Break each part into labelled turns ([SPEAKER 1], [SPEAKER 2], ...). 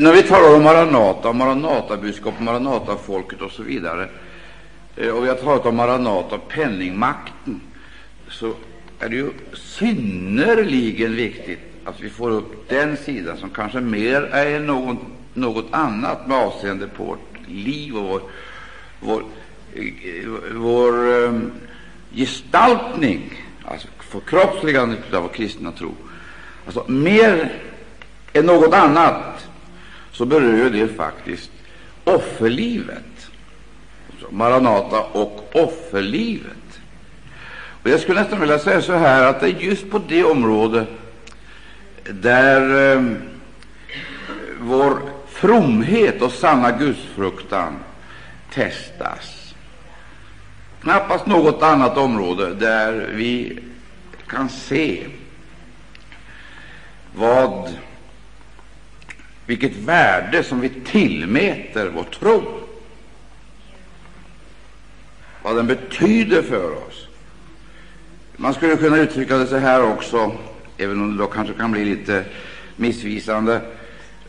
[SPEAKER 1] när vi talar om Maranata, Maranatabudskapet, Maranatafolket och så vidare, eh, och vi har talat om Maranata, penningmakten, så är det ju synnerligen viktigt att vi får upp den sidan som kanske mer är något, något annat med avseende på vårt liv och vår, vår, eh, vår um, gestaltning, alltså förkroppsligandet av vår kristna tro. Alltså, mer än något annat så berör det faktiskt offerlivet. Alltså, Maranata och offerlivet. Och jag skulle nästan vilja säga så här att det är just på det område där eh, vår fromhet och sanna gudsfruktan testas. Knappast något annat område där vi kan se vad, vilket värde som vi tillmäter vår tro, vad den betyder för oss. Man skulle kunna uttrycka det så här också, även om det då kanske kan bli lite missvisande,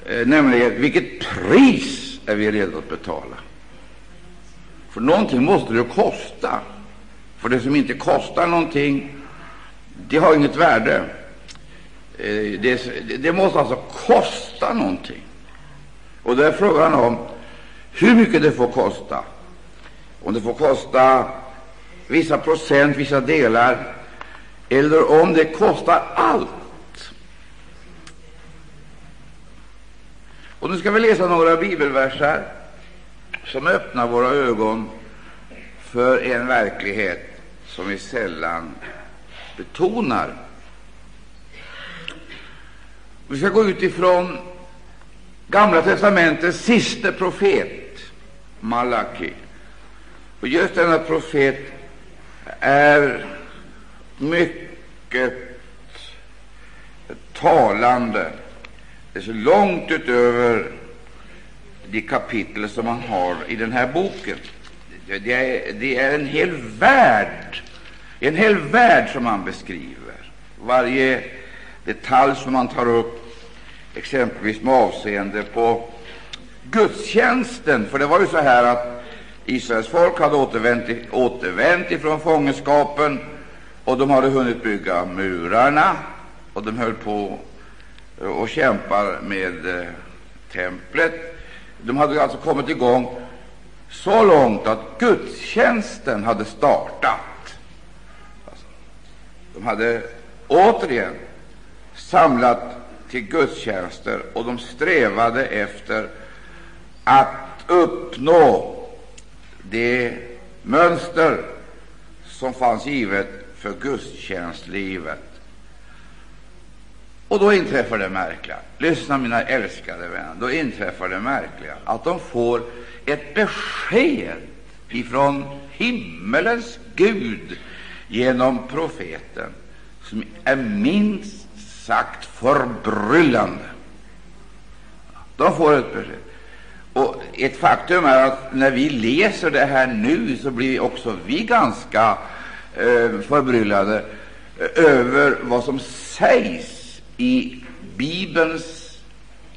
[SPEAKER 1] eh, nämligen vilket pris är vi redo att betala? För någonting måste det kosta. För det som inte kostar någonting, det har inget värde. Eh, det, det måste alltså kosta någonting. Och det är frågan om hur mycket det får kosta. Om det får kosta vissa procent, vissa delar, eller om det kostar allt. Och nu ska vi läsa några bibelverser som öppnar våra ögon för en verklighet som vi sällan betonar. Vi ska gå utifrån Gamla testamentets sista profet, Malaki. Och just denna profet är mycket talande. Det är så långt utöver de kapitel som man har i den här boken. Det är, det är en hel värld, en hel värld som han beskriver. Varje detalj som han tar upp, exempelvis med avseende på gudstjänsten. För det var ju så här att Israels folk hade återvänt, återvänt ifrån fångenskapen och de hade hunnit bygga murarna, och de höll på eh, och kämpar med eh, templet. De hade alltså kommit igång så långt att gudstjänsten hade startat. Alltså, de hade återigen samlat till gudstjänster, och de strävade efter att uppnå det mönster som fanns givet för gudstjänstlivet. Och då inträffar det märkliga. Lyssna, mina älskade vänner. Då inträffar det märkliga att de får ett besked ifrån himmelens Gud genom profeten som är minst sagt förbryllande. De får ett besked. Och ett faktum är att när vi läser det här nu så blir också vi ganska eh, förbryllade eh, över vad som sägs i Bibelns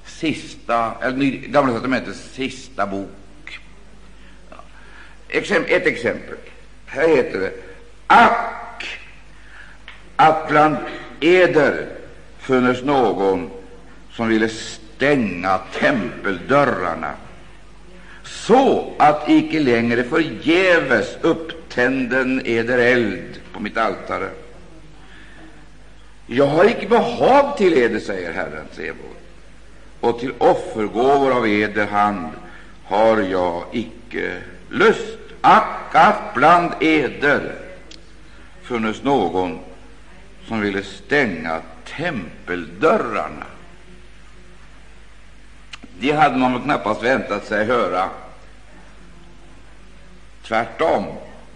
[SPEAKER 1] sista, eller Gamla testamentets sista bok. Ett exempel. Här heter det Ack, att bland eder funnes någon som ville stänga tempeldörrarna så att icke längre förgäves upptänden eder eld på mitt altare. Jag har icke behag till eder, säger Herren Sebot, och till offergåvor av eder hand har jag icke lust. Ack, att bland eder funnes någon som ville stänga tempeldörrarna. Det hade man väl knappast väntat sig höra Tvärtom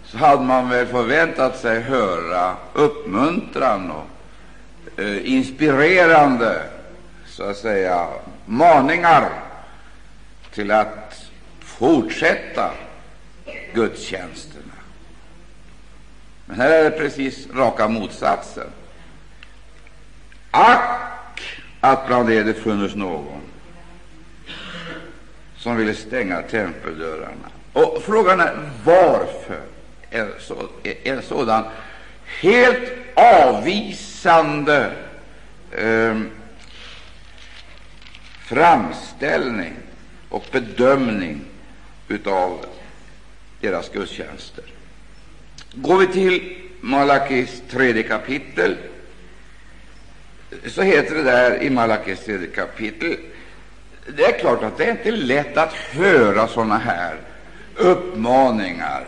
[SPEAKER 1] så hade man väl förväntat sig höra uppmuntran och eh, inspirerande så att säga maningar till att fortsätta gudstjänsterna. Men här är det precis raka motsatsen. Ack, att bland er det funnits någon som ville stänga tempeldörrarna. Och frågan är varför en, så, en sådan helt avvisande eh, framställning och bedömning av deras gudstjänster. Går vi till Malakis tredje kapitel, så heter det där i Malakis tredje kapitel Det är klart att det är inte lätt att höra sådana här uppmaningar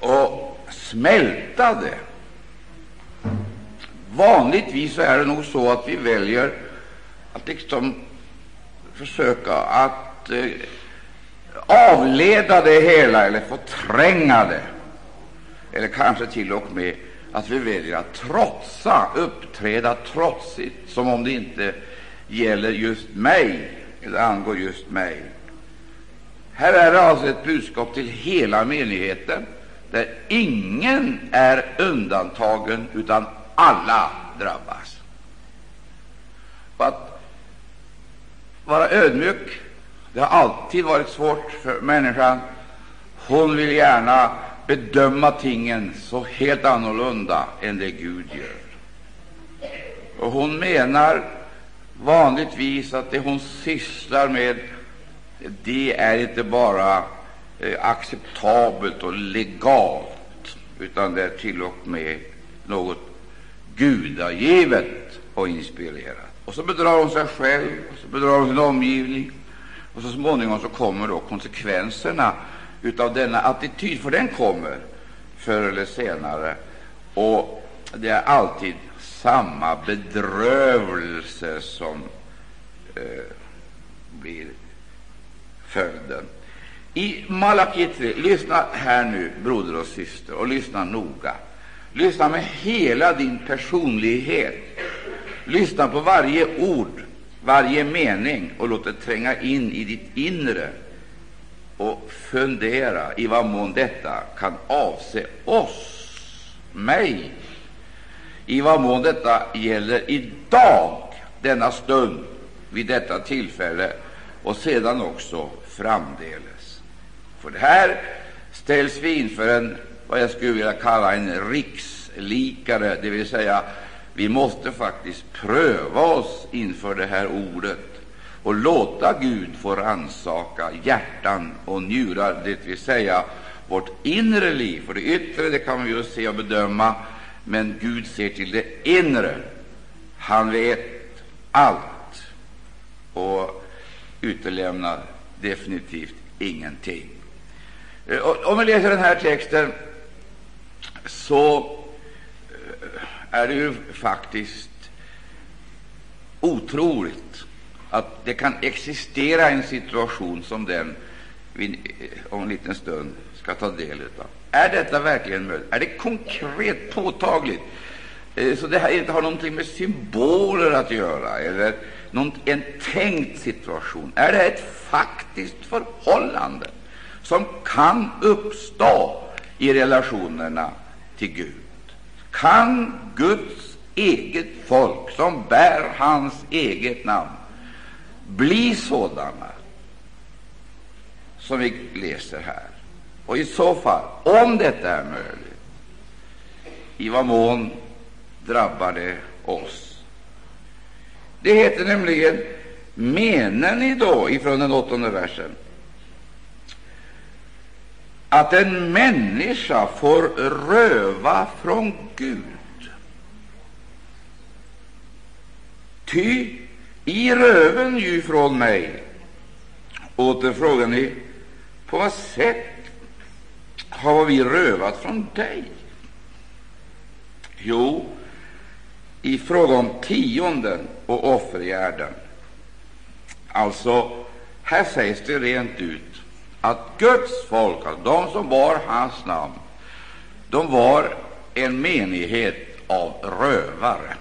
[SPEAKER 1] och smälta det. Vanligtvis är det nog så att vi väljer att liksom försöka att eh, avleda det hela eller förtränga det, eller kanske till och med att vi väljer att trotsa, uppträda trotsigt, som om det inte gäller just mig eller angår just mig. Här är det alltså ett budskap till hela menigheten, där ingen är undantagen, utan alla drabbas. Och att vara ödmjuk det har alltid varit svårt för människan. Hon vill gärna bedöma tingen så helt annorlunda än det Gud gör. Och hon menar vanligtvis att det hon sysslar med det är inte bara eh, acceptabelt och legalt, utan det är till och med något gudagivet och inspirerat. Och så bedrar hon sig själv, och så bedrar hon sin omgivning, och så småningom så kommer då konsekvenserna av denna attityd, för den kommer förr eller senare. Och det är alltid samma bedrövelse som eh, blir följden. I Malaki 3, lyssna här nu, broder och syster, och lyssna noga. Lyssna med hela din personlighet. Lyssna på varje ord varje mening och låt det tränga in i ditt inre och fundera i vad mån detta kan avse oss, mig, i vad mån detta gäller idag, denna stund, vid detta tillfälle och sedan också framdeles. För det här ställs vi inför en, vad jag skulle vilja kalla en rikslikare, det vill säga vi måste faktiskt pröva oss inför det här ordet och låta Gud få ansaka hjärtan och njurar, det vill säga vårt inre liv. För det yttre det kan vi ju se och bedöma, men Gud ser till det inre. Han vet allt och utelämnar definitivt ingenting. Eh, om vi läser den här texten så eh, är det ju faktiskt otroligt att det kan existera en situation som den vi eh, om en liten stund ska ta del av. Är detta verkligen möjligt? Är det konkret påtagligt? Eh, så det här inte har någonting med symboler att göra, eller någon, en tänkt situation. Är det ett faktiskt förhållande som kan uppstå i relationerna till Gud? Kan Guds eget folk, som bär hans eget namn, bli sådana som vi läser här? Och i så fall, om detta är möjligt, i vad mån drabbar det oss? Det heter nämligen, menar ni då, ifrån den åttonde versen, att en människa får röva från Gud. Ty i röven ju från mig. Åter frågar ni, på vad sätt har vi rövat från dig? Jo, i fråga om tionden och offergärden. Alltså, här sägs det rent ut att Guds folk, alltså de som bar hans namn, de var en menighet av rövare.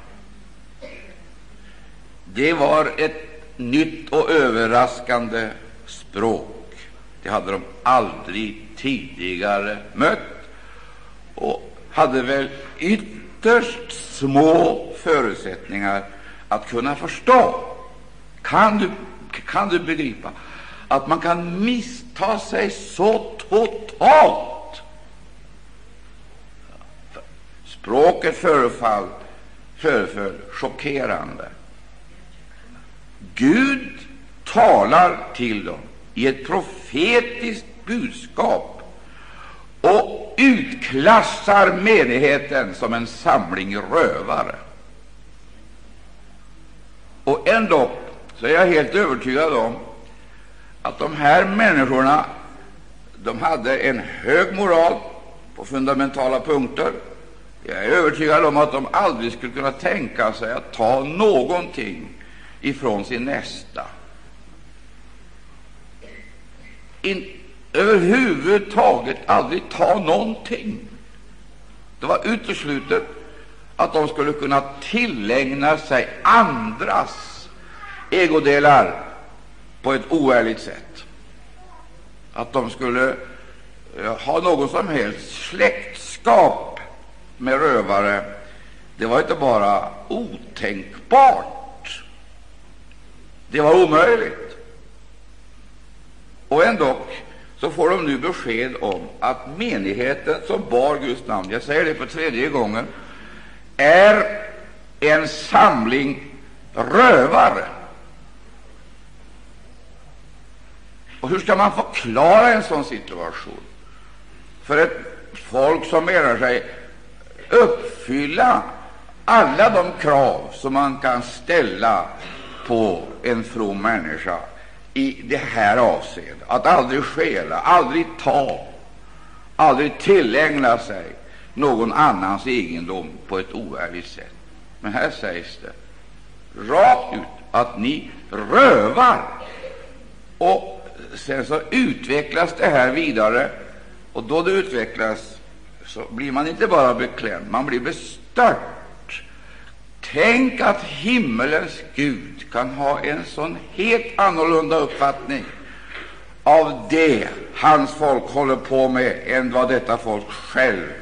[SPEAKER 1] Det var ett nytt och överraskande språk. Det hade de aldrig tidigare mött och hade väl ytterst små förutsättningar att kunna förstå. Kan du, kan du begripa att man kan missta sig så totalt. Språket förefall, föreföll chockerande. Gud talar till dem i ett profetiskt budskap och utklassar menigheten som en samling rövare. Och ändå så är jag helt övertygad om att de här människorna de hade en hög moral på fundamentala punkter. Jag är övertygad om att de aldrig skulle kunna tänka sig att ta någonting ifrån sin nästa. In, överhuvudtaget aldrig ta någonting. Det var uteslutet att de skulle kunna tillägna sig andras ägodelar på ett oärligt sätt. Att de skulle eh, ha något som helst släktskap med rövare, det var inte bara otänkbart, det var omöjligt. Och ändå så får de nu besked om att menigheten som bar Guds namn, jag säger det för tredje gången, är en samling rövare. Och hur ska man förklara en sån situation för ett folk som menar sig uppfylla alla de krav som man kan ställa på en from människa i det här avseendet, att aldrig stjäla, aldrig ta, aldrig tillägna sig någon annans egendom på ett oärligt sätt. Men här sägs det rakt ut att ni rövar. Och sen så utvecklas det här vidare, och då det utvecklas så blir man inte bara beklämd, man blir bestört. Tänk att himmelens Gud kan ha en sån helt annorlunda uppfattning av det hans folk håller på med än vad detta folk själv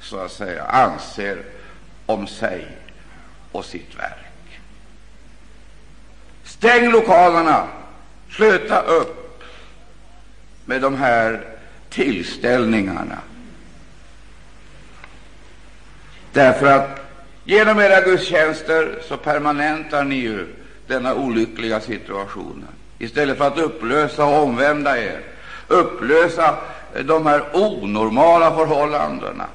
[SPEAKER 1] så att säga anser om sig och sitt verk. Stäng lokalerna, sluta upp med de här tillställningarna. Därför att genom era gudstjänster så permanentar ni ju denna olyckliga situation. Istället för att upplösa och omvända er, upplösa de här onormala förhållandena,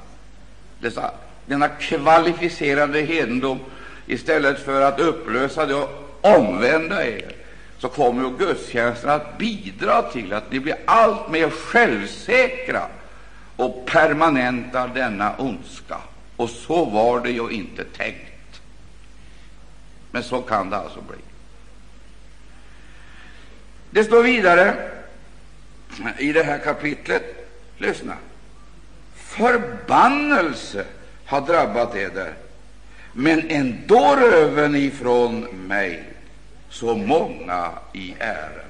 [SPEAKER 1] dessa, denna kvalificerade hedendom, istället för att upplösa det och omvända er, så kommer ju gudstjänsten att bidra till att ni blir allt mer självsäkra och permanentar denna ondska. Och så var det ju inte tänkt. Men så kan det alltså bli. Det står vidare i det här kapitlet, lyssna, förbannelse har drabbat eder, men ändå röven ifrån mig så många i ären.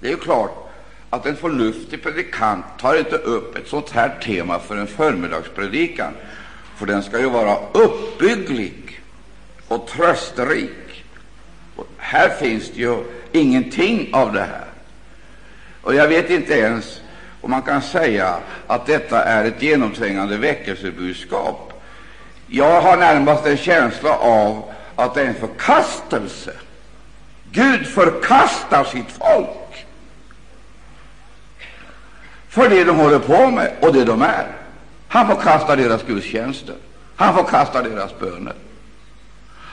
[SPEAKER 1] Det är ju klart att en förnuftig predikant tar inte upp ett sånt här tema för en förmiddagspredikan, för den ska ju vara uppbygglig och trösterik. Och här finns det ju ingenting av det här. Och jag vet inte ens om man kan säga att detta är ett genomträngande väckelsebudskap. Jag har närmast en känsla av att det är en förkastelse. Gud förkastar sitt folk för det de håller på med och det de är. Han förkastar deras gudstjänster, han förkastar deras böner.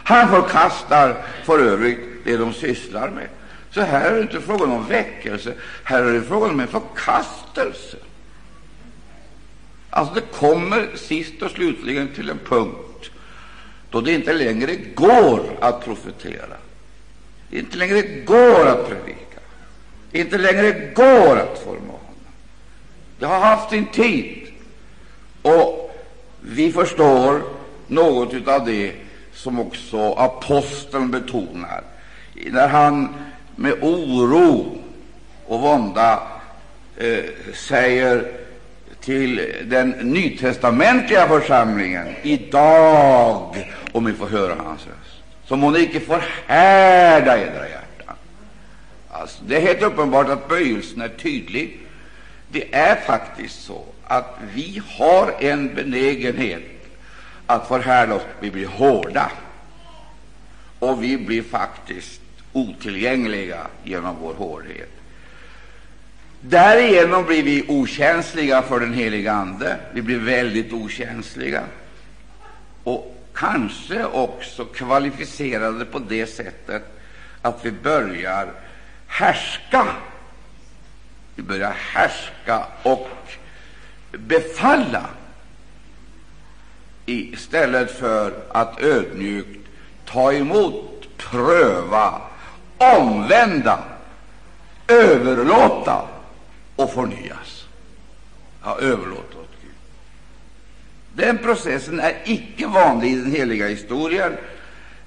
[SPEAKER 1] Han förkastar för övrigt det de sysslar med. Så här är det inte frågan om väckelse, här är det frågan om en förkastelse. Alltså, det kommer sist och slutligen till en punkt då det inte längre går att profetera, inte längre går att predika, inte längre går att formana. Det har haft sin tid, och vi förstår något av det som också aposteln betonar när han med oro och vånda eh, säger till den nytestamentliga församlingen idag, om ni får höra hans röst, så må ni icke förhärda edra hjärtan. Alltså, det är helt uppenbart att böjelsen är tydlig. Det är faktiskt så att vi har en benägenhet att förhärda oss. Vi blir hårda, och vi blir faktiskt otillgängliga genom vår hårdhet. Därigenom blir vi okänsliga för den heliga Ande. Vi blir väldigt okänsliga och kanske också kvalificerade på det sättet att vi börjar härska. Vi börjar härska och befalla istället för att ödmjukt ta emot, pröva, omvända, överlåta och förnyas. Ja, överlåta åt Gud. Den processen är icke vanlig i den heliga historien.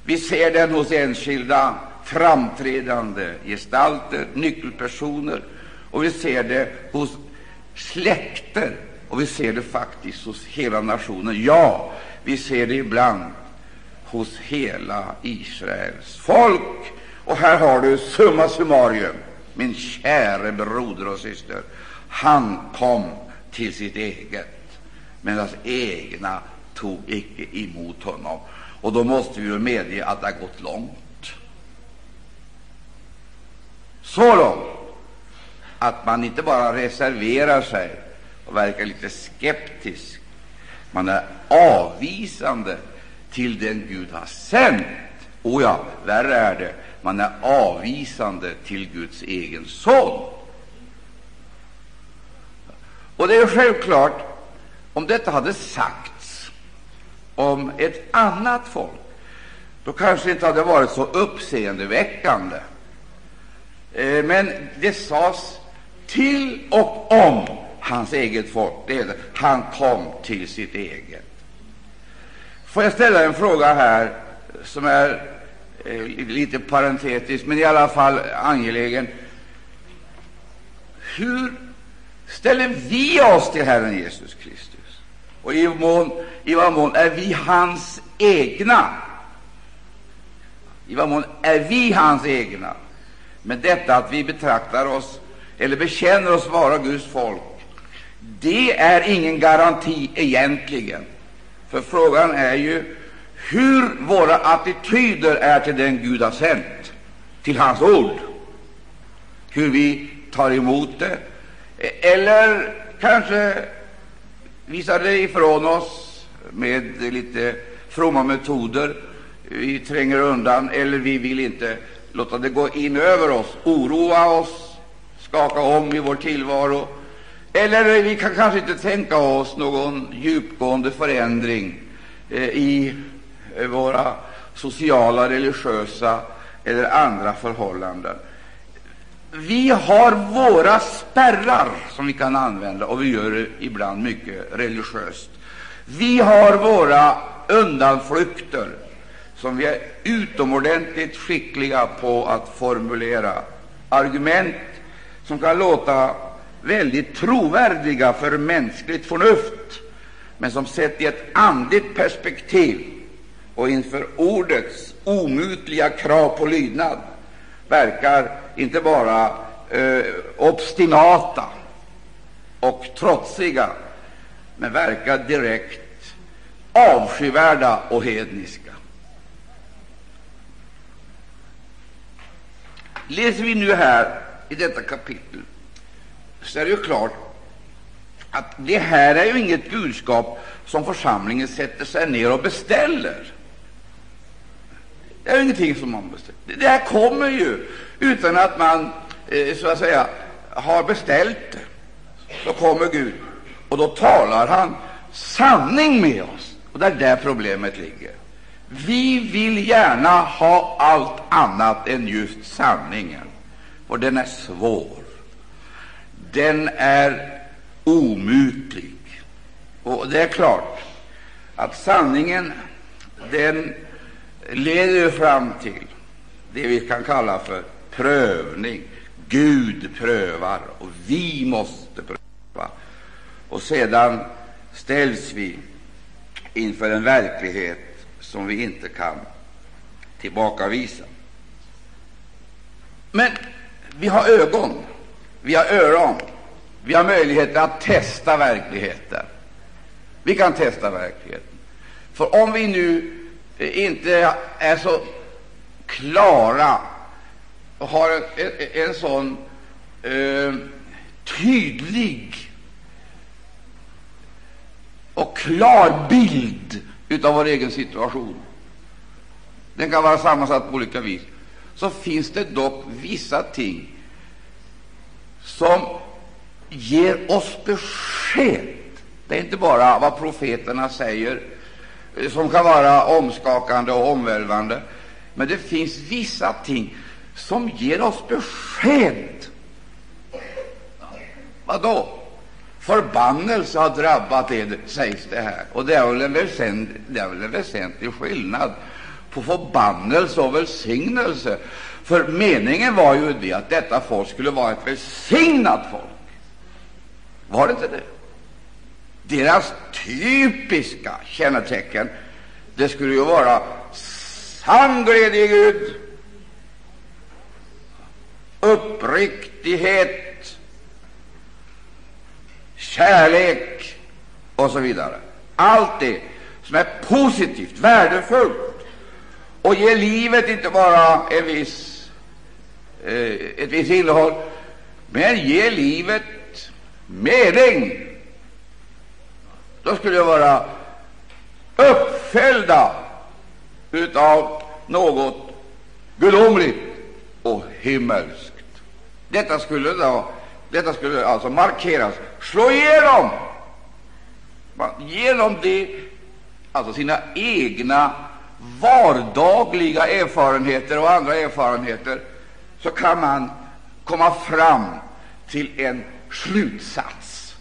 [SPEAKER 1] Vi ser den hos enskilda framträdande gestalter, nyckelpersoner, och vi ser det hos släkter, och vi ser det faktiskt hos hela nationen. Ja, vi ser det ibland hos hela Israels folk. Och här har du summa summarum, min käre broder och syster. Han kom till sitt eget, men hans egna tog icke emot honom. Och då måste vi medge att det har gått långt. Så långt att man inte bara reserverar sig och verkar lite skeptisk, man är avvisande till den Gud har sänt. O ja, värre är det, man är avvisande till Guds egen son. Och det är självklart, om detta hade sagts om ett annat folk, då kanske det inte hade varit så uppseendeväckande. Eh, men det sades till och om hans eget folk. Det heter, han kom till sitt eget. Får jag ställa en fråga här som är eh, lite parentetisk, men i alla fall angelägen. Hur ställer vi oss till Herren Jesus Kristus? Och i, mån, i vad mån är vi hans egna? I vad mån är vi hans egna? Men detta att vi betraktar oss eller bekänner oss vara Guds folk, det är ingen garanti egentligen. För frågan är ju hur våra attityder är till den Gud har sänt, till hans ord, hur vi tar emot det, eller kanske visar det ifrån oss med lite fromma metoder. Vi tränger undan, eller vi vill inte låta det gå in över oss, oroa oss, skaka om i vår tillvaro. Eller vi kan kanske inte tänka oss någon djupgående förändring eh, i eh, våra sociala, religiösa eller andra förhållanden. Vi har våra spärrar som vi kan använda, och vi gör det ibland mycket religiöst. Vi har våra undanflykter som vi är utomordentligt skickliga på att formulera, argument som kan låta väldigt trovärdiga för mänskligt förnuft, men som sett i ett andligt perspektiv och inför ordets omutliga krav på lydnad verkar inte bara eh, obstinata och trotsiga, men verkar direkt avskyvärda och hedniska. Läser vi nu här i detta kapitel, så är det ju klart att det här är ju inget budskap som församlingen sätter sig ner och beställer. Det är ingenting som man beställer. Det här kommer ju utan att man eh, så att säga har beställt det. Så kommer Gud, och då talar han sanning med oss. Och det är där problemet ligger. Vi vill gärna ha allt annat än just sanningen, och den är svår. Den är omutlig. Och det är klart att sanningen den leder fram till det vi kan kalla för prövning. Gud prövar, och vi måste pröva. Och sedan ställs vi inför en verklighet som vi inte kan tillbakavisa. Men vi har ögon, vi har öron, vi har möjligheter att testa verkligheten. Vi kan testa verkligheten. För om vi nu eh, inte är så klara och har en, en, en sån eh, tydlig och klar bild av vår egen situation, den kan vara sammansatt på olika vis, så finns det dock vissa ting som ger oss besked. Det är inte bara vad profeterna säger, eh, som kan vara omskakande och omvälvande, men det finns vissa ting som ger oss besked. Vad då? Förbannelse har drabbat er, sägs det här. Och det är väl en väsentlig, det är väl en väsentlig skillnad på förbannelse och välsignelse. För meningen var ju det att detta folk skulle vara ett välsignat folk. Var det inte det? Deras typiska kännetecken det skulle ju vara sann glädje i Gud, uppriktighet, kärlek och så vidare. Allt det som är positivt, värdefullt och ger livet inte bara en viss, eh, ett visst innehåll, men ger livet mening. Då skulle det vara uppfällda av något gudomligt och himmelskt. Detta skulle, då, detta skulle alltså markeras, slå igenom genom det, alltså sina egna vardagliga erfarenheter och andra erfarenheter, så kan man komma fram till en slutsats.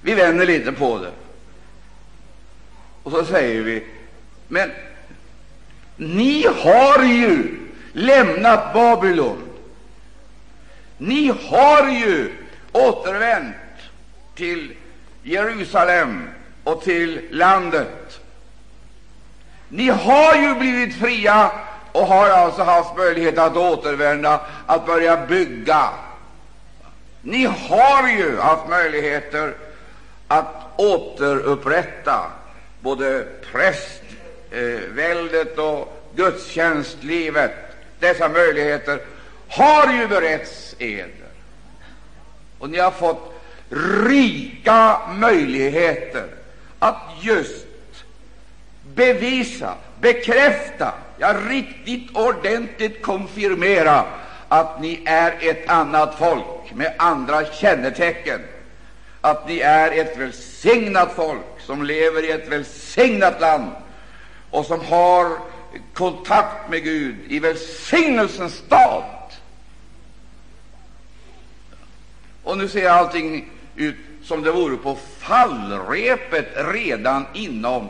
[SPEAKER 1] Vi vänder lite på det. Och så säger vi, men ni har ju lämnat Babylon. Ni har ju återvänt till Jerusalem och till landet. Ni har ju blivit fria och har alltså haft möjlighet att återvända, att börja bygga. Ni har ju haft möjligheter att återupprätta både prästväldet eh, och gudstjänstlivet. Dessa möjligheter har ju beretts er. och ni har fått rika möjligheter att just bevisa, bekräfta, ja, riktigt ordentligt konfirmera att ni är ett annat folk med andra kännetecken, att ni är ett välsignat folk som lever i ett välsignat land och som har kontakt med Gud i välsignelsens stad. Och nu ser allting ut som det vore på fallrepet redan inom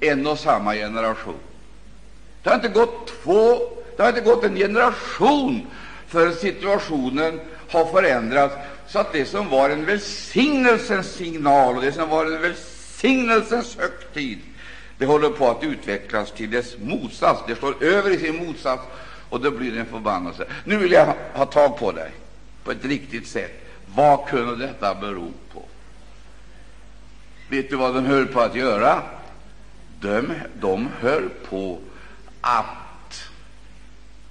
[SPEAKER 1] en och samma generation. Det har inte gått två, det har inte gått en generation förrän situationen har förändrats så att det som var en välsignelsens signal och det som var en välsignelsens högtid, det håller på att utvecklas till dess motsats. Det står över i sin motsats, och då blir det en förbannelse. Nu vill jag ha tag på dig på ett riktigt sätt. Vad kunde detta bero på? Vet du vad de höll på att göra? De, de höll på att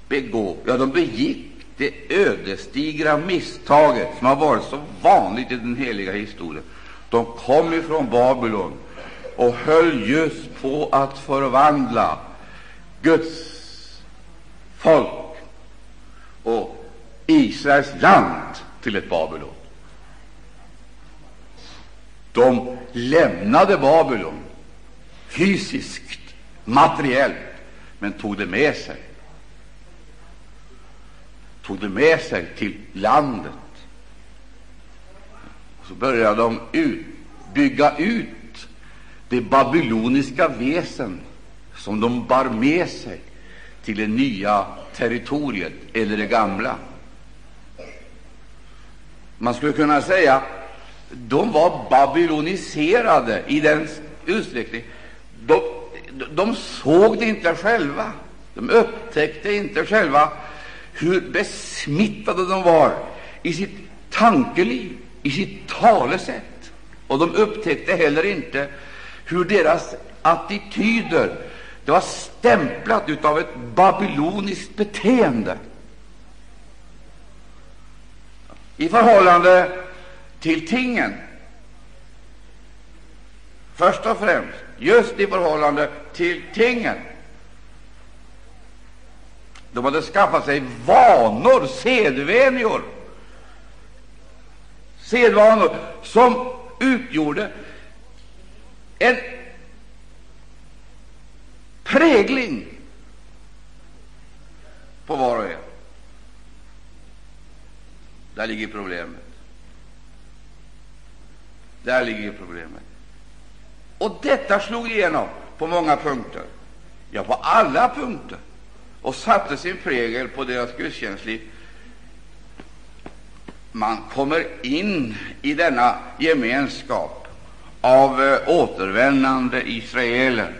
[SPEAKER 1] begå, ja, de begick det ödesdigra misstaget som har varit så vanligt i den heliga historien. De kom ifrån Babylon och höll just på att förvandla Guds folk och Israels land till ett Babylon. De lämnade Babylon fysiskt, materiellt, men tog det med sig tog det med sig till landet. Och så började de ut, bygga ut det babyloniska väsen som de bar med sig till det nya territoriet, eller det gamla. Man skulle kunna säga de var babyloniserade i den utsträckning de, de såg det inte själva, de upptäckte inte själva hur besmittade de var i sitt tankeliv, i sitt talesätt. Och de upptäckte heller inte hur deras attityder det var stämplat av ett babyloniskt beteende i förhållande till tingen. Först och främst just i förhållande till tingen. De hade skaffat sig vanor, sedvänjor, sedvanor som utgjorde en prägling på var och en. Där ligger problemet. Där ligger problemet. Och detta slog igenom på många punkter, ja, på alla punkter, och satte sin prägel på deras gudstjänstliv. Man kommer in i denna gemenskap av eh, återvändande israeler,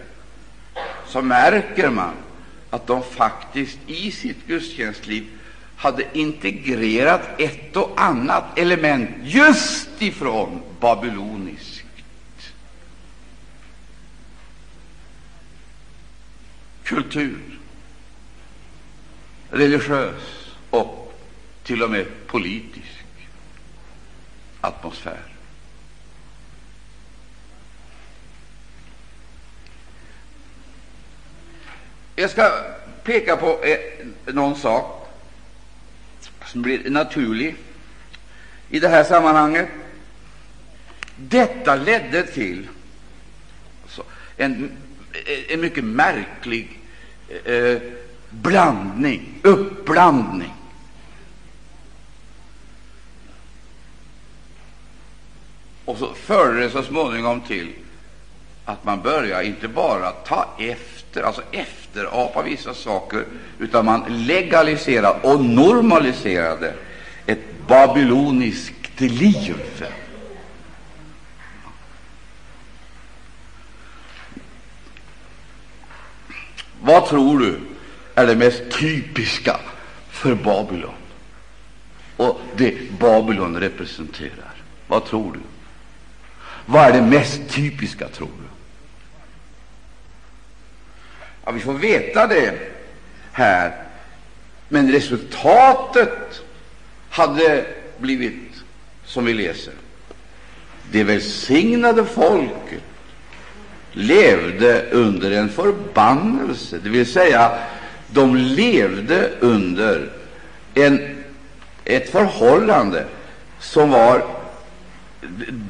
[SPEAKER 1] så märker man att de faktiskt i sitt gudstjänstliv hade integrerat ett och annat element just ifrån babyloniskt. Kultur, religiös och till och med politisk atmosfär. Jag ska peka på eh, någon sak som blir naturlig i det här sammanhanget. Detta ledde till en, en mycket märklig eh, blandning, uppblandning. Och så förde det så småningom till att man börjar inte bara ta efter, alltså efterapa vissa saker, utan man legaliserade och normaliserade ett babyloniskt liv. Vad tror du är det mest typiska för Babylon och det Babylon representerar? Vad tror du? Vad är det mest typiska, tror du? Ja, vi får veta det här, men resultatet hade blivit som vi läser. Det välsignade folket levde under en förbannelse, det vill säga de levde under en, ett förhållande som var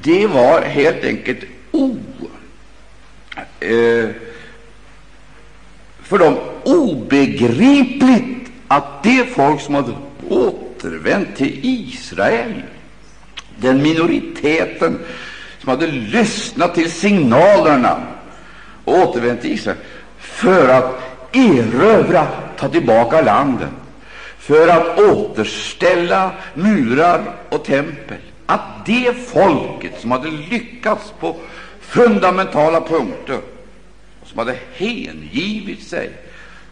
[SPEAKER 1] det var helt enkelt o, eh, för dem obegripligt att det folk som hade återvänt till Israel, den minoriteten som hade lyssnat till signalerna och återvänt till Israel för att erövra, ta tillbaka landet, för att återställa murar och tempel. Att det folket som hade lyckats på fundamentala punkter, som hade hängivit sig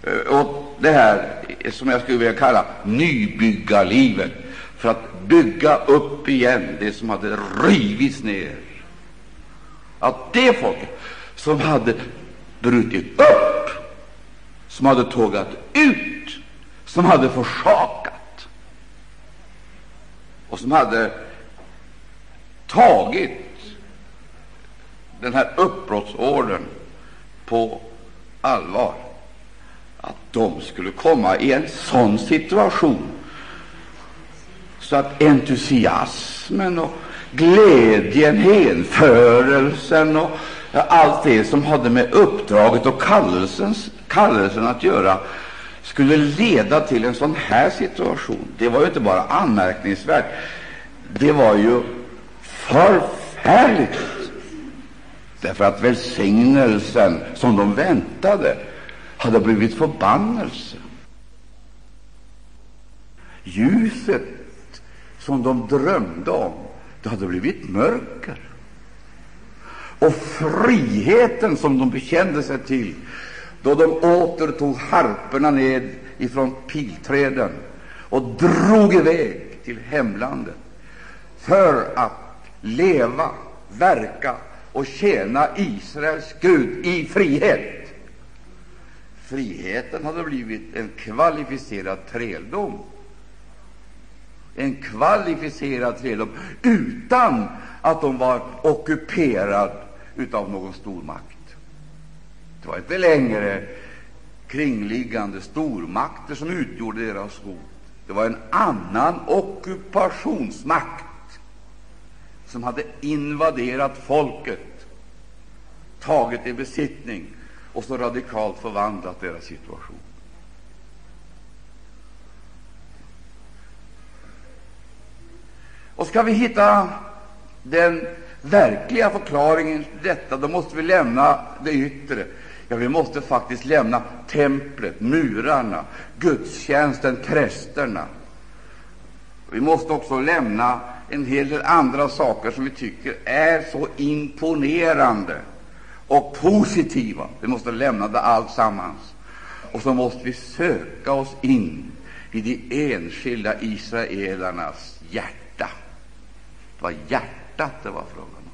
[SPEAKER 1] eh, åt det här som jag skulle vilja kalla nybyggarlivet, för att bygga upp igen det som hade rivits ner att det folket som hade brutit upp, som hade tågat ut, som hade försakat och som hade tagit den här uppbrottsordern på allvar, att de skulle komma i en sån situation så att entusiasmen och glädjen, hänförelsen och allt det som hade med uppdraget och kallelsens, kallelsen att göra skulle leda till en sån här situation. Det var ju inte bara anmärkningsvärt, det var ju förfärligt. Därför att välsignelsen som de väntade hade blivit förbannelse. Ljuset som de drömde om det hade blivit mörker. Och friheten som de bekände sig till då de återtog harporna ned ifrån pilträden och drog iväg till hemlandet för att leva, verka och tjäna Israels Gud i frihet. Friheten hade blivit en kvalificerad träldom. En kvalificerad träldom utan att de var ockuperade av någon stormakt. Det var inte längre kringliggande stormakter som utgjorde deras hot. Det var en annan ockupationsmakt som hade invaderat folket, tagit i besittning och så radikalt förvandlat deras situation. Och ska vi hitta den verkliga förklaringen till detta, då måste vi lämna det yttre. Ja, vi måste faktiskt lämna templet, murarna, gudstjänsten, prästerna. Vi måste också lämna en hel del andra saker som vi tycker är så imponerande och positiva. Vi måste lämna det alltsammans. Och så måste vi söka oss in i de enskilda israelernas hjärta. Det var hjärtat det var frågan om,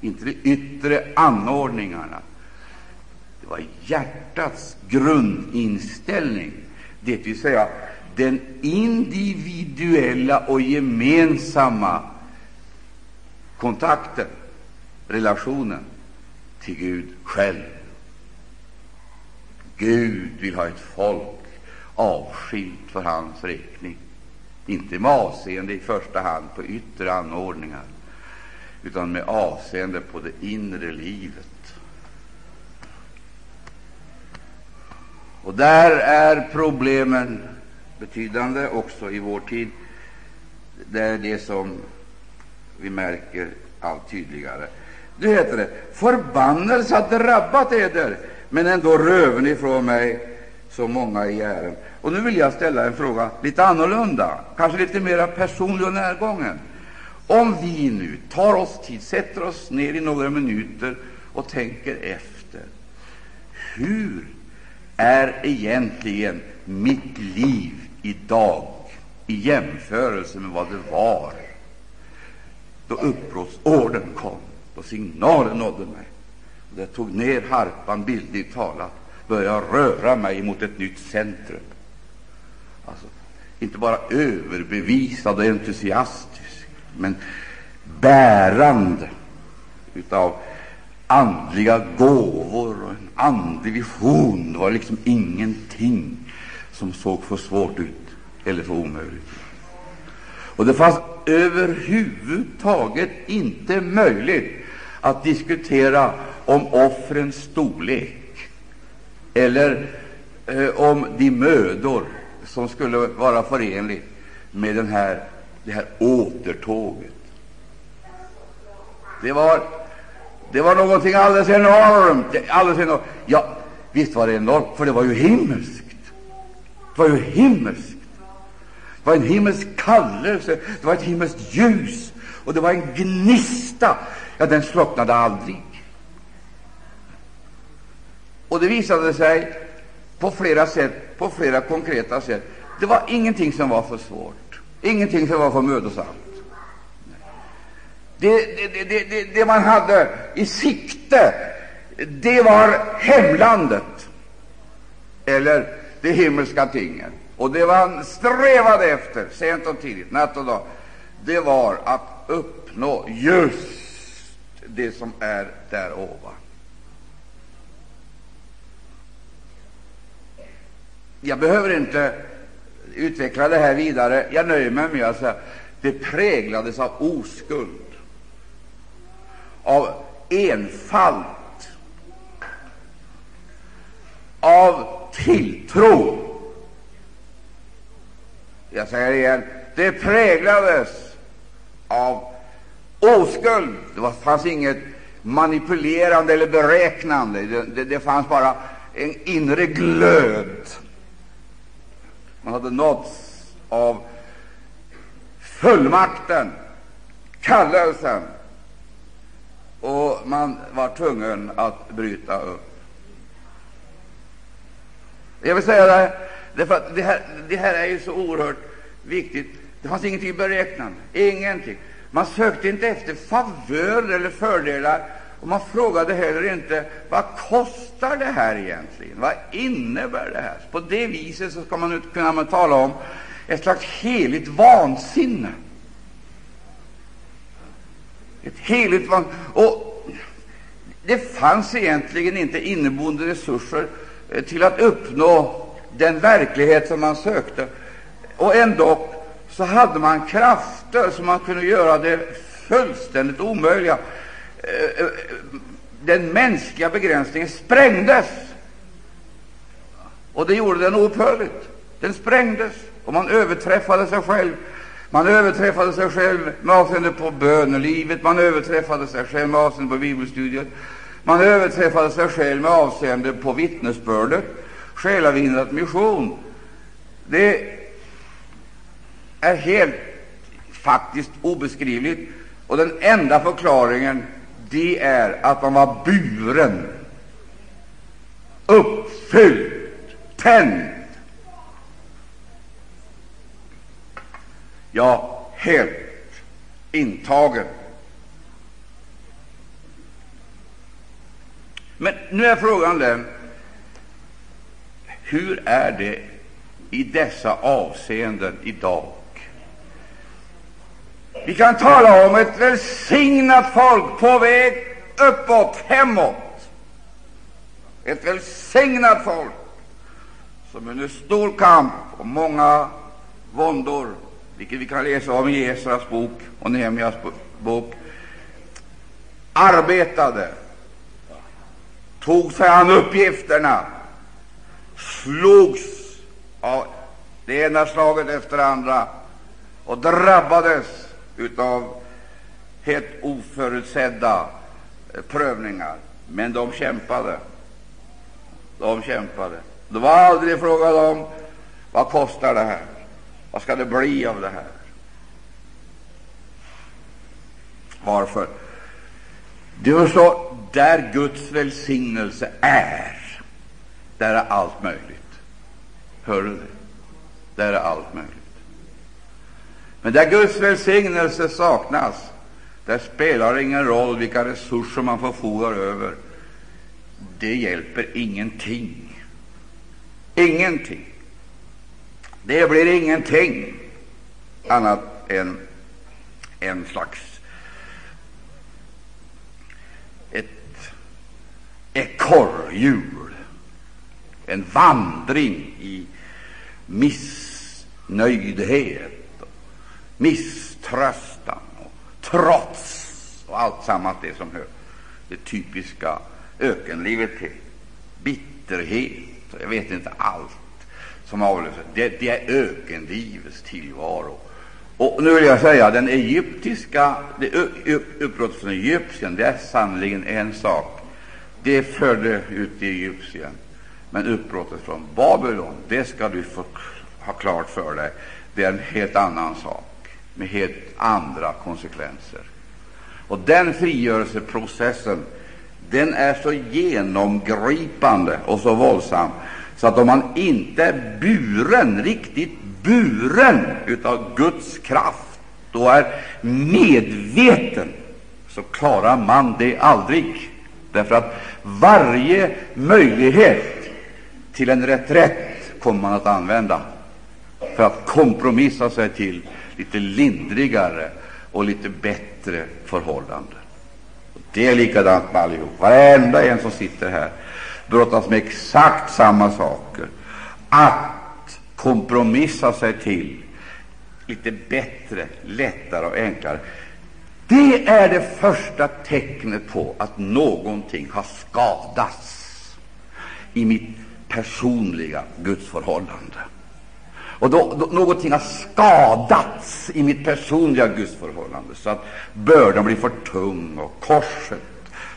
[SPEAKER 1] inte de yttre anordningarna. Det var hjärtats grundinställning, det vill säga den individuella och gemensamma kontakten, relationen till Gud själv. Gud vill ha ett folk avskilt för hans räkning, inte med avseende i första hand på yttre anordningar, utan med avseende på det inre livet. Och där är problemen betydande också i vår tid. Det är det som vi märker allt tydligare. Nu heter det förbannelse har drabbat eder, men ändå röven ifrån mig så många i ären. Och nu vill jag ställa en fråga lite annorlunda, kanske lite mer personlig och närgången. Om vi nu tar oss tid, sätter oss ner i några minuter och tänker efter, hur är egentligen mitt liv idag i jämförelse med vad det var då uppbrottsorden kom, då signalen nådde mig. Och jag tog ner harpan, bildligt talat, började röra mig mot ett nytt centrum. Alltså, inte bara överbevisad och entusiastisk, men bärande utav andliga gåvor och en andlig vision. Det var liksom ingenting som såg för svårt ut eller för omöjligt. Och det fanns överhuvudtaget inte möjligt att diskutera om offrens storlek eller eh, om de mödor som skulle vara förenligt med den här, det här återtåget. Det var, det var någonting alldeles enormt. Alldeles enormt. Ja, visst var det enormt, för det var ju himmelskt. Det var ju himmelskt. Det var en himmelsk kallelse, det var ett himmelskt ljus, och det var en gnista. Ja, den slocknade aldrig. Och det visade sig på flera sätt, på flera konkreta sätt. Det var ingenting som var för svårt, ingenting som var för mödosamt. Det, det, det, det, det man hade i sikte, det var hemlandet, eller de himmelska tingen. Och det man strävade efter, sent och tidigt, natt och dag, det var att uppnå just det som är där ovan. Jag behöver inte utveckla det här vidare. Jag nöjer mig med att säga det präglades av oskuld, av enfald, av tilltro. Jag säger igen, det präglades av oskuld. Det fanns inget manipulerande eller beräknande. Det, det, det fanns bara en inre glöd. Man hade nåtts av fullmakten, kallelsen, och man var tvungen att bryta upp. Jag vill säga det, Därför att det här, det här är ju så oerhört viktigt. Det fanns ingenting beräknande, ingenting. Man sökte inte efter favörer eller fördelar, och man frågade heller inte vad kostar det här egentligen? Vad innebär det här? På det viset så ska man kunna man tala om ett slags heligt vansinne. Ett heligt vansinne. Och det fanns egentligen inte inneboende resurser eh, till att uppnå den verklighet som man sökte. Och ändå så hade man krafter som man kunde göra det fullständigt omöjliga. Eh, eh, den mänskliga begränsningen sprängdes, och det gjorde den oupphörligt. Den sprängdes, och man överträffade sig själv. Man överträffade sig själv med avseende på bönelivet, man överträffade sig själv med avseende på bibelstudiet, man överträffade sig själv med avseende på vittnesbördet, själavinnat mission. Det är helt faktiskt obeskrivligt, och den enda förklaringen det är att man var buren, uppfylld, tänd, ja, helt intagen. Men nu är frågan den hur är det i dessa avseenden idag? Vi kan tala om ett välsignat folk på väg uppåt, hemåt. Ett välsignat folk som under stor kamp och många våndor, vilket vi kan läsa om i Esras bok och Nehemjas bok, arbetade, tog sig an uppgifterna, slogs av det ena slaget efter det andra och drabbades av helt oförutsedda eh, prövningar. Men de kämpade. De kämpade. Det var aldrig fråga om vad kostar det här? Vad ska det bli av det här? Varför? Det var så, där Guds välsignelse är, där är allt möjligt. Hör du det? Där är allt möjligt. Men där Guds välsignelse saknas, där spelar det ingen roll vilka resurser man förfogar över. Det hjälper ingenting. Ingenting. Det blir ingenting annat än en slags ett ekorrhjul, en vandring i missnöjdhet misströstan och trots och allt sammans det som hör det typiska ökenlivet till. Bitterhet och jag vet inte allt som avlöser. Det, det är ökenlivets tillvaro. Och nu vill jag säga den egyptiska det uppbrottet från Egypten, det är sannerligen en sak. Det förde ut i Egypten. Men uppbrottet från Babylon, det ska du få ha klart för dig, det är en helt annan sak med helt andra konsekvenser. Och den frigörelseprocessen den är så genomgripande och så våldsam så att om man inte är buren, riktigt buren av Guds kraft och är medveten, så klarar man det aldrig. Därför att varje möjlighet till en reträtt kommer man att använda för att kompromissa sig till lite lindrigare och lite bättre förhållanden. Det är likadant med allihop. Varenda en som sitter här brottas med exakt samma saker. Att kompromissa sig till lite bättre, lättare och enklare. Det är det första tecknet på att någonting har skadats i mitt personliga gudsförhållande. Och då, då, någonting har skadats i mitt personliga gudsförhållande, så att bördan blir för tung och korset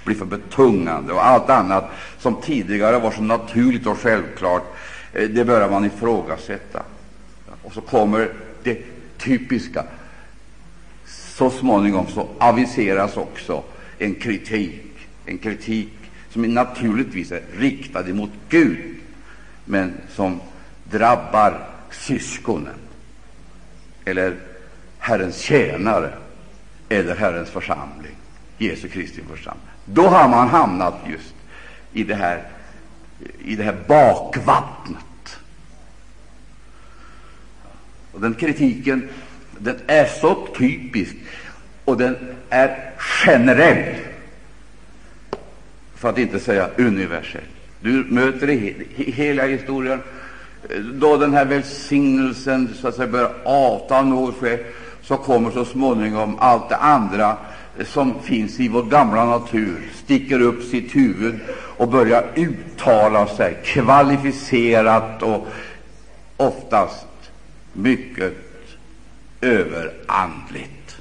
[SPEAKER 1] blir för betungande och allt annat som tidigare var så naturligt och självklart, eh, det börjar man ifrågasätta. Och så kommer det typiska. Så småningom så aviseras också en kritik, en kritik som naturligtvis är riktad mot Gud, men som
[SPEAKER 2] drabbar syskonen eller Herrens tjänare eller Herrens församling, Jesu Kristi församling. Då har man hamnat just i det här, i det här bakvattnet. Och den kritiken den är så typisk och den är generell, för att inte säga universell. Du möter i hela historien då den här välsignelsen så att säga börjar avta av något skäl, så kommer så småningom allt det andra som finns i vår gamla natur, sticker upp sitt huvud och börjar uttala sig kvalificerat och oftast mycket överandligt.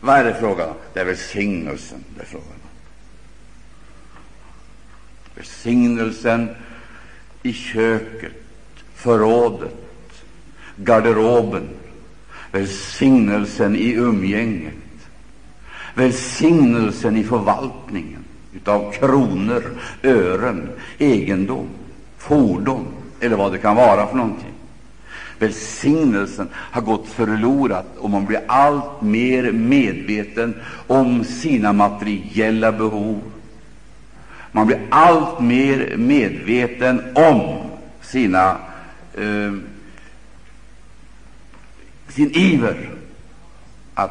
[SPEAKER 2] Vad är det frågan om? Det är välsignelsen det är frågan om. Välsignelsen i köket, förrådet, garderoben, välsignelsen i umgänget, välsignelsen i förvaltningen av kronor, ören, egendom, fordon eller vad det kan vara för någonting. Välsignelsen har gått förlorad och man blir allt mer medveten om sina materiella behov. Man blir allt mer medveten om sina eh, sin iver att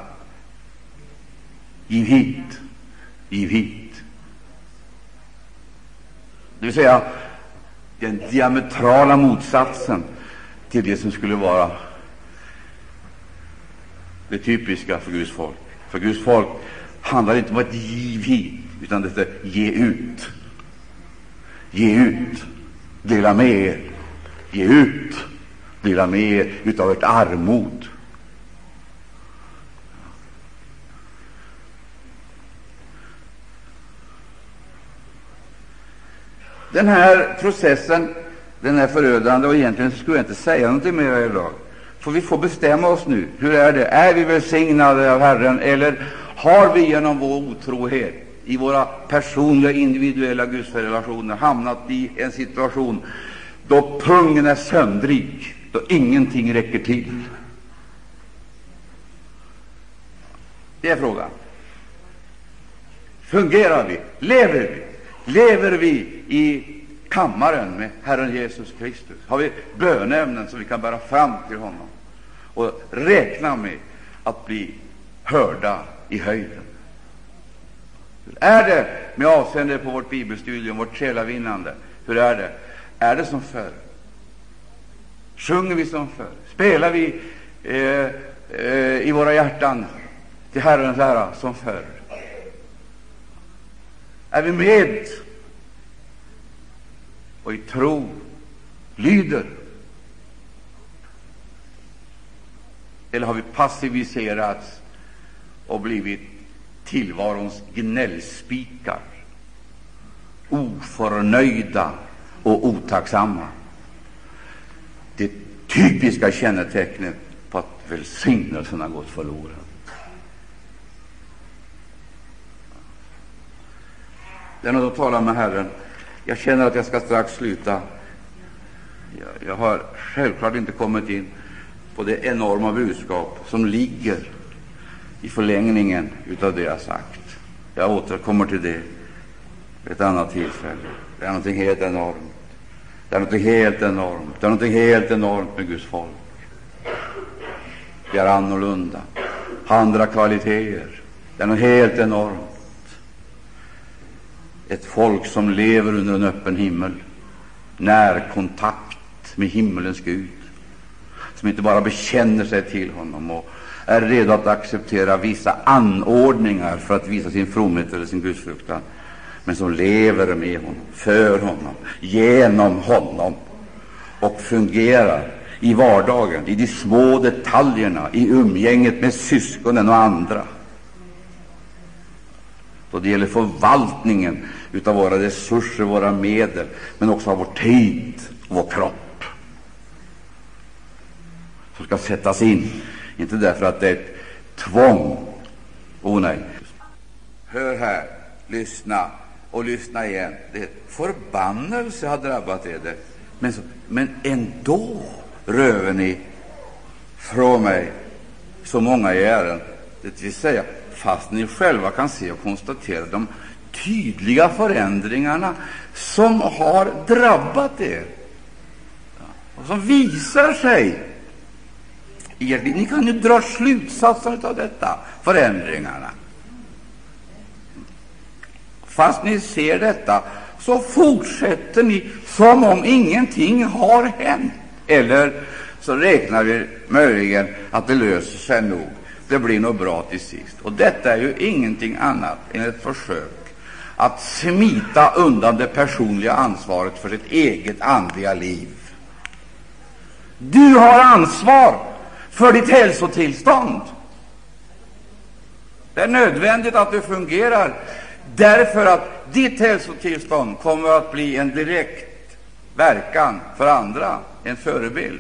[SPEAKER 2] giv hit, giv hit. Det vill säga den diametrala motsatsen till det som skulle vara det typiska för Guds folk. För Guds folk handlar det inte om att giv hit, utan det är ge ut. Ge ut, dela med er, ge ut, dela med er utav ert armod. Den här processen den är förödande, och egentligen skulle jag inte säga någonting mer idag. För vi får bestämma oss nu. Hur är det? Är vi välsignade av Herren, eller har vi genom vår otrohet i våra personliga, individuella gudsrelationer hamnat i en situation då pungen är söndrig, då ingenting räcker till? Det är frågan. Fungerar vi? Lever vi? Lever vi i kammaren med Herren Jesus Kristus? Har vi bönämnen som vi kan bära fram till honom och räkna med att bli hörda i höjden? Hur är det med avseende på vårt bibelstudium, vårt själavinnande? Hur är det? Är det som förr? Sjunger vi som förr? Spelar vi eh, eh, i våra hjärtan till Herrens ära som förr? Är vi med och i tro lyder? Eller har vi passiviserats och blivit tillvarons gnällspikar, oförnöjda och otacksamma? Det typiska kännetecknet på att välsignelsen har gått förlorad. Den har då talat med Herren. Jag känner att jag ska strax sluta. Jag, jag har självklart inte kommit in på det enorma budskap som ligger i förlängningen av det jag sagt. Jag återkommer till det vid ett annat tillfälle. Det är någonting helt enormt. Det är någonting helt enormt. Det är någonting helt enormt med Guds folk. Vi är annorlunda, har andra kvaliteter. Det är något helt enormt ett folk som lever under en öppen himmel, närkontakt med himmelens Gud, som inte bara bekänner sig till honom och är redo att acceptera vissa anordningar för att visa sin fromhet eller sin gudsfruktan, men som lever med honom, för honom, genom honom och fungerar i vardagen, i de små detaljerna, i umgänget med syskonen och andra. Då det gäller förvaltningen av våra resurser, våra medel, men också av vår tid och vår kropp, som ska sättas in, inte därför att det är ett tvång. Oh nej! Hör här, lyssna och lyssna igen. Det förbannelse har drabbat er. Men, så, men ändå röver ni från mig så många i ären. Det vill säga, fast ni själva kan se och konstatera de tydliga förändringarna som har drabbat er och som visar sig i Ni kan ju dra slutsatser av detta, förändringarna. Fast ni ser detta, så fortsätter ni som om ingenting har hänt. Eller så räknar vi möjligen att det löser sig nog. Det blir nog bra till sist. Och detta är ju ingenting annat än ett försök att smita undan det personliga ansvaret för sitt eget andliga liv. Du har ansvar för ditt hälsotillstånd. Det är nödvändigt att du fungerar, därför att ditt hälsotillstånd kommer att bli en direkt verkan för andra, en förebild.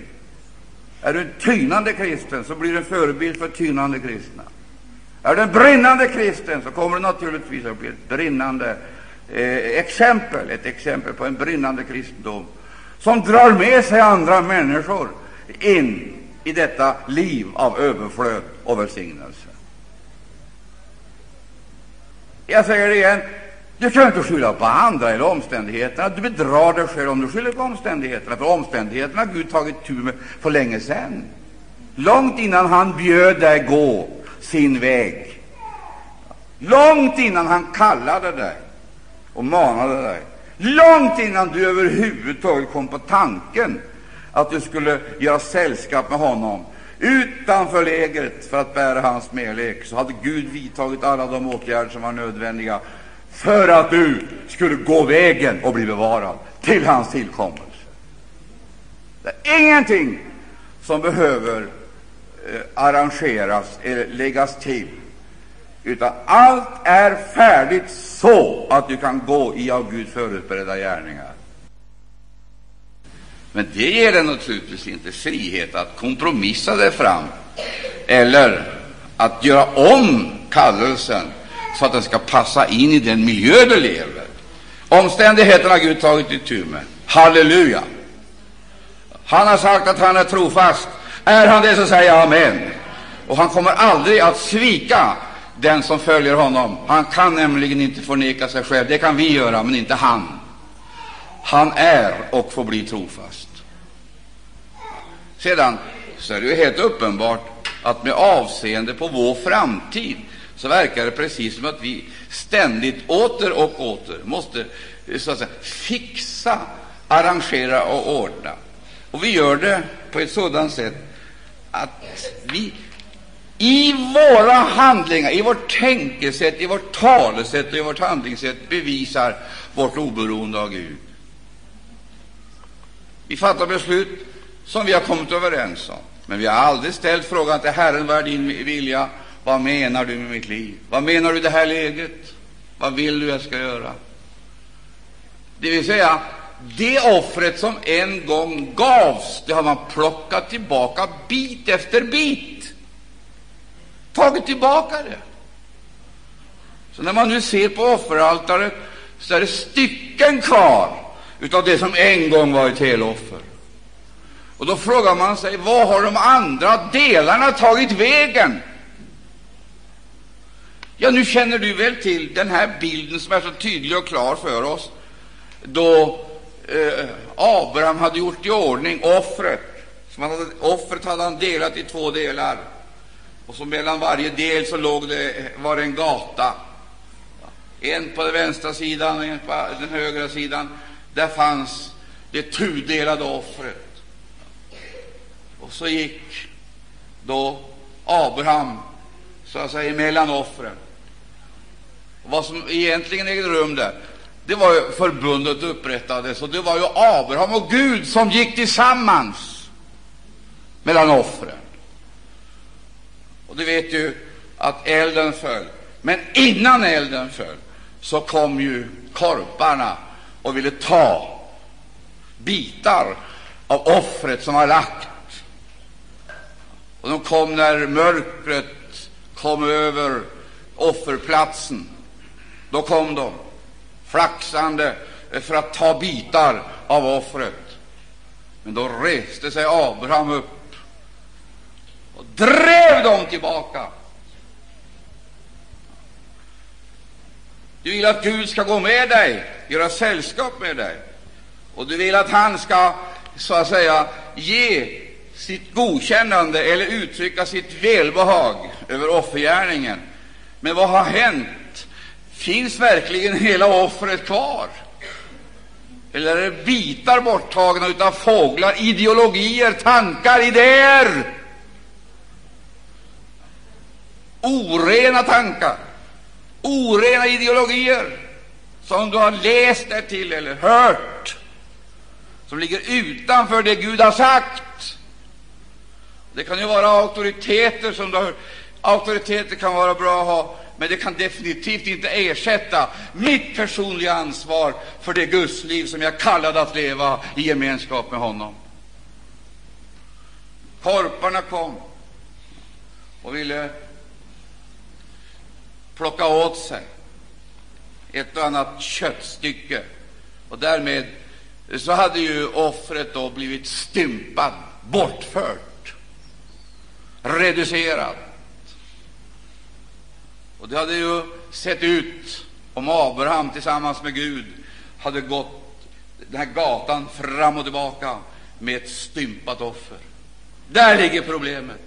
[SPEAKER 2] Är du en tynande kristen, så blir du en förebild för tynande kristna. Är du en brinnande kristen, så kommer du naturligtvis att bli ett brinnande eh, exempel, ett exempel på en brinnande kristendom som drar med sig andra människor in i detta liv av överflöd och välsignelse. Jag säger det igen, du kan inte skylla på andra eller omständigheterna. Du bedrar dig själv om du skyller på omständigheterna, för omständigheterna har Gud tagit tur med för länge sedan. Långt innan han bjöd dig gå sin väg, långt innan han kallade dig och manade dig, långt innan du överhuvudtaget kom på tanken att du skulle göra sällskap med honom utanför lägret för att bära hans smälek, så hade Gud vidtagit alla de åtgärder som var nödvändiga för att du skulle gå vägen och bli bevarad till hans tillkommelse. Det är ingenting som behöver eh, arrangeras eller läggas till, utan allt är färdigt så att du kan gå i av Gud förutberedda gärningar. Men det ger dig naturligtvis inte frihet att kompromissa dig fram eller att göra om kallelsen så att den ska passa in i den miljö du lever. Omständigheterna har Gud tagit itu med. Halleluja! Han har sagt att han är trofast. Är han det, så säger jag amen. Och han kommer aldrig att svika den som följer honom. Han kan nämligen inte förneka sig själv. Det kan vi göra, men inte han. Han är och får bli trofast. Sedan så är det ju helt uppenbart att med avseende på vår framtid så verkar det precis som att vi ständigt åter och åter måste så att säga, fixa, arrangera och ordna. Och vi gör det på ett sådant sätt att vi i våra handlingar, i vårt tänkesätt, i vårt talesätt och i vårt handlingssätt bevisar vårt oberoende av Gud. Vi fattar beslut som vi har kommit överens om, men vi har aldrig ställt frågan till Herren, vad är din vilja? Vad menar du med mitt liv? Vad menar du i det här läget? Vad vill du jag ska göra? Det vill säga, det offret som en gång gavs, det har man plockat tillbaka bit efter bit. Tagit tillbaka det. Så när man nu ser på offeraltaret så är det stycken kvar utav det som en gång var ett heloffer. Och då frågar man sig, vad har de andra delarna tagit vägen? Ja, nu känner du väl till den här bilden som är så tydlig och klar för oss, då eh, Abraham hade gjort i ordning offret. Som han hade, offret hade han delat i två delar, och så mellan varje del så låg det, var det en gata. En på den vänstra sidan och en på den högra sidan. Där fanns det tudelade offret. Och så gick då Abraham så att säga mellan offren. Och vad som egentligen ägde rum där, det var ju förbundet upprättades, och det var ju Abraham och Gud som gick tillsammans mellan offren. Och du vet ju att elden föll. Men innan elden föll så kom ju korparna och ville ta bitar av offret som var lagt. Och de kom när mörkret kom över offerplatsen. Då kom de
[SPEAKER 1] flaxande för att ta bitar av offret. Men då reste sig Abraham upp och drev dem tillbaka. Du vill att Gud ska gå med dig, göra sällskap med dig, och du vill att han ska så att säga ge sitt godkännande eller uttrycka sitt välbehag över offergärningen. Men vad har hänt? Finns verkligen hela offret kvar? Eller är det bitar borttagna av fåglar, ideologier, tankar, idéer? Orena tankar, orena ideologier som du har läst dig till eller hört, som ligger utanför det Gud har sagt. Det kan ju vara auktoriteter som du har Auktoriteter kan vara bra att ha, men det kan definitivt inte ersätta mitt personliga ansvar för det gudsliv som jag kallade att leva i gemenskap med honom. Korparna kom och ville plocka åt sig ett och annat köttstycke, och därmed så hade ju offret då blivit stympat, bortfört, reducerat. Och det hade ju sett ut om Abraham tillsammans med Gud hade gått den här gatan fram och tillbaka med ett stympat offer. Där ligger problemet,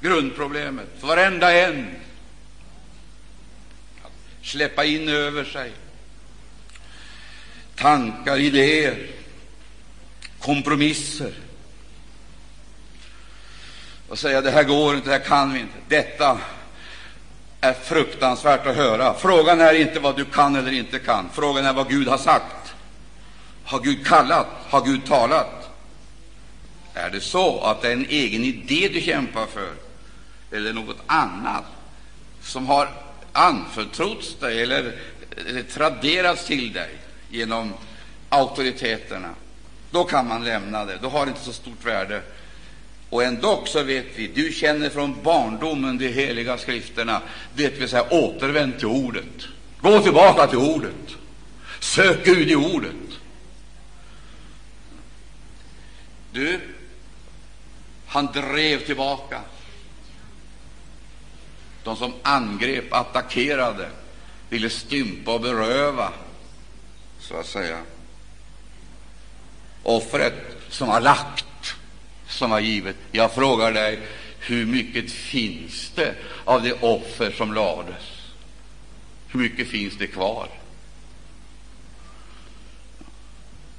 [SPEAKER 1] grundproblemet för varenda en. Släppa in över sig tankar, idéer, kompromisser och säga det här går inte, det här kan vi inte. Detta är fruktansvärt att höra. Frågan är inte vad du kan eller inte kan. Frågan är vad Gud har sagt. Har Gud kallat? Har Gud talat? Är det så att det är en egen idé du kämpar för, eller något annat som har anförtrotts dig eller, eller traderats till dig genom auktoriteterna, då kan man lämna det. Då har det inte så stort värde. Och ändå så vet vi, du känner från barndomen de heliga skrifterna, det vill säga återvänd till ordet. Gå tillbaka till ordet. Sök Gud i ordet. Du, han drev tillbaka de som angrep, attackerade, ville stympa och beröva, så att säga, offret som var lagt som var givet. Jag frågar dig, hur mycket finns det av det offer som lades? Hur mycket finns det kvar?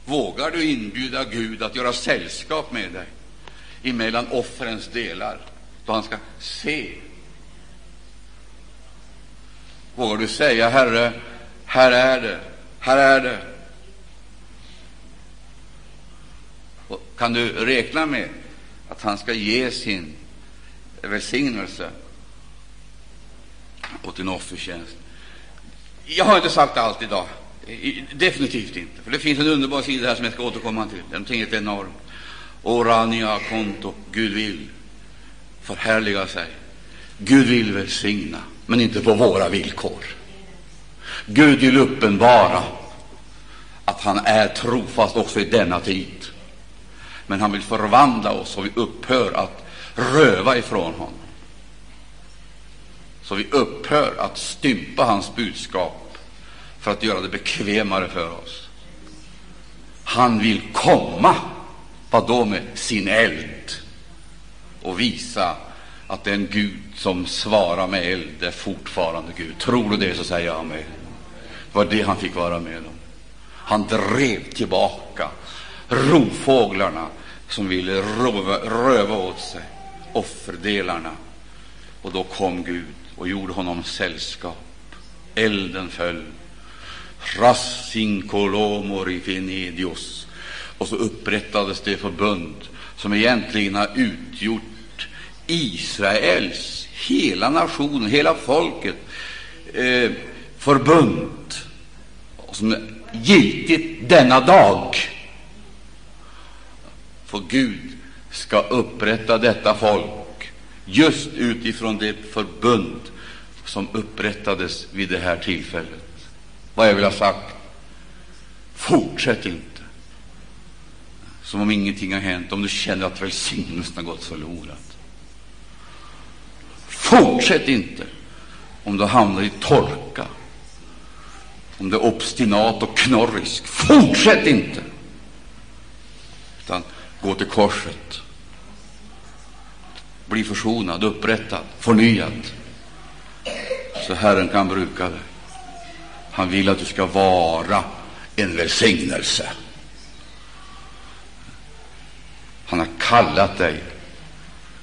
[SPEAKER 1] Vågar du inbjuda Gud att göra sällskap med dig emellan offrens delar, då han ska se? Vågar du säga, Herre, här är det, här är det. Och kan du räkna med att han ska ge sin välsignelse åt din offertjänst. Jag har inte sagt allt idag, definitivt inte, för det finns en underbar sida här som jag ska återkomma till. Den är enormt. Orania konto, Gud vill förhärliga sig. Gud vill välsigna, men inte på våra villkor. Gud vill uppenbara att han är trofast också i denna tid men han vill förvandla oss så vi upphör att röva ifrån honom. Så vi upphör att stympa hans budskap för att göra det bekvämare för oss. Han vill komma, vad då med sin eld, och visa att den Gud som svarar med eld är fortfarande Gud. Tror du det, så säger jag amen. Det var det han fick vara med om. Han drev tillbaka rovfåglarna som ville röva, röva åt sig offerdelarna. Och då kom Gud och gjorde honom sällskap. Elden föll. Rassinkolomor Venedios. Och så upprättades det förbund som egentligen har utgjort Israels, hela nationen, hela folket, eh, förbund som är giltigt denna dag. För Gud ska upprätta detta folk just utifrån det förbund som upprättades vid det här tillfället.
[SPEAKER 2] vad jag vill ha sagt. Fortsätt inte som om ingenting har hänt, om du känner att välsignelsen har gått förlorad. Fortsätt inte om du hamnar i torka, om du är obstinat och knorrisk. Fortsätt inte, utan gå till korset. Bli försonad, upprättad, förnyad, så Herren kan bruka dig. Han vill att du ska vara en välsignelse. Han har kallat dig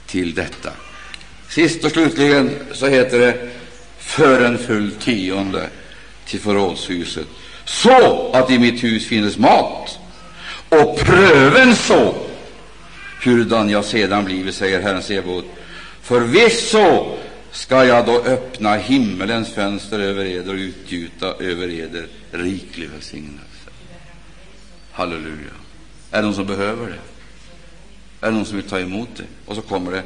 [SPEAKER 2] till detta. Sist och slutligen så heter det för en full tionde till förrådshuset, så att i mitt hus finnes mat, och pröven så hurdan jag sedan blivit, säger Herren Sebot. Förvisso ska jag då öppna himmelens fönster över eder och utgjuta över eder riklig välsignelse. Halleluja. Är det någon som behöver det? Är det någon som vill ta emot det? Och så kommer det.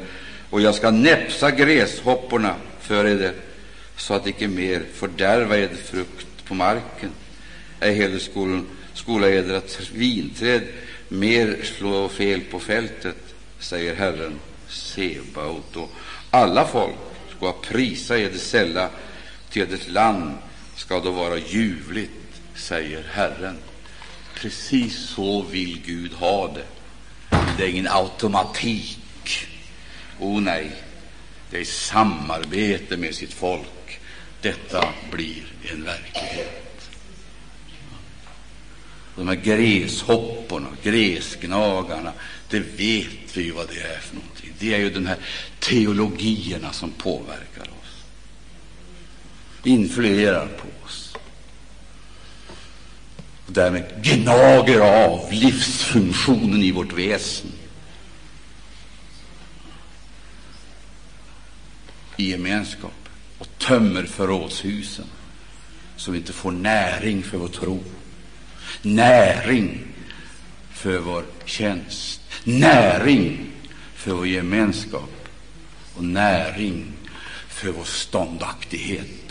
[SPEAKER 2] Och jag ska näpsa gräshopporna för eder, så att icke mer fördärva eder frukt på marken. Ej heller skola eder att vinträd mer slå fel på fältet, säger Herren Sebaot. Och alla folk ska prisa eder sälla, till edert land ska då vara ljuvligt, säger Herren. Precis så vill Gud ha det. Det är ingen automatik. O oh, nej, det är samarbete med sitt folk. Detta blir en verklighet. De här gräshopporna, gräsgnagarna, det vet vi ju vad det är för någonting. Det är ju de här teologierna som påverkar oss, influerar på oss och därmed gnager av livsfunktionen i vårt väsen. I gemenskap och tömmer förrådshusen så vi inte får näring för vår tro, näring för vår tjänst, näring för vår gemenskap. Och näring för vår ståndaktighet.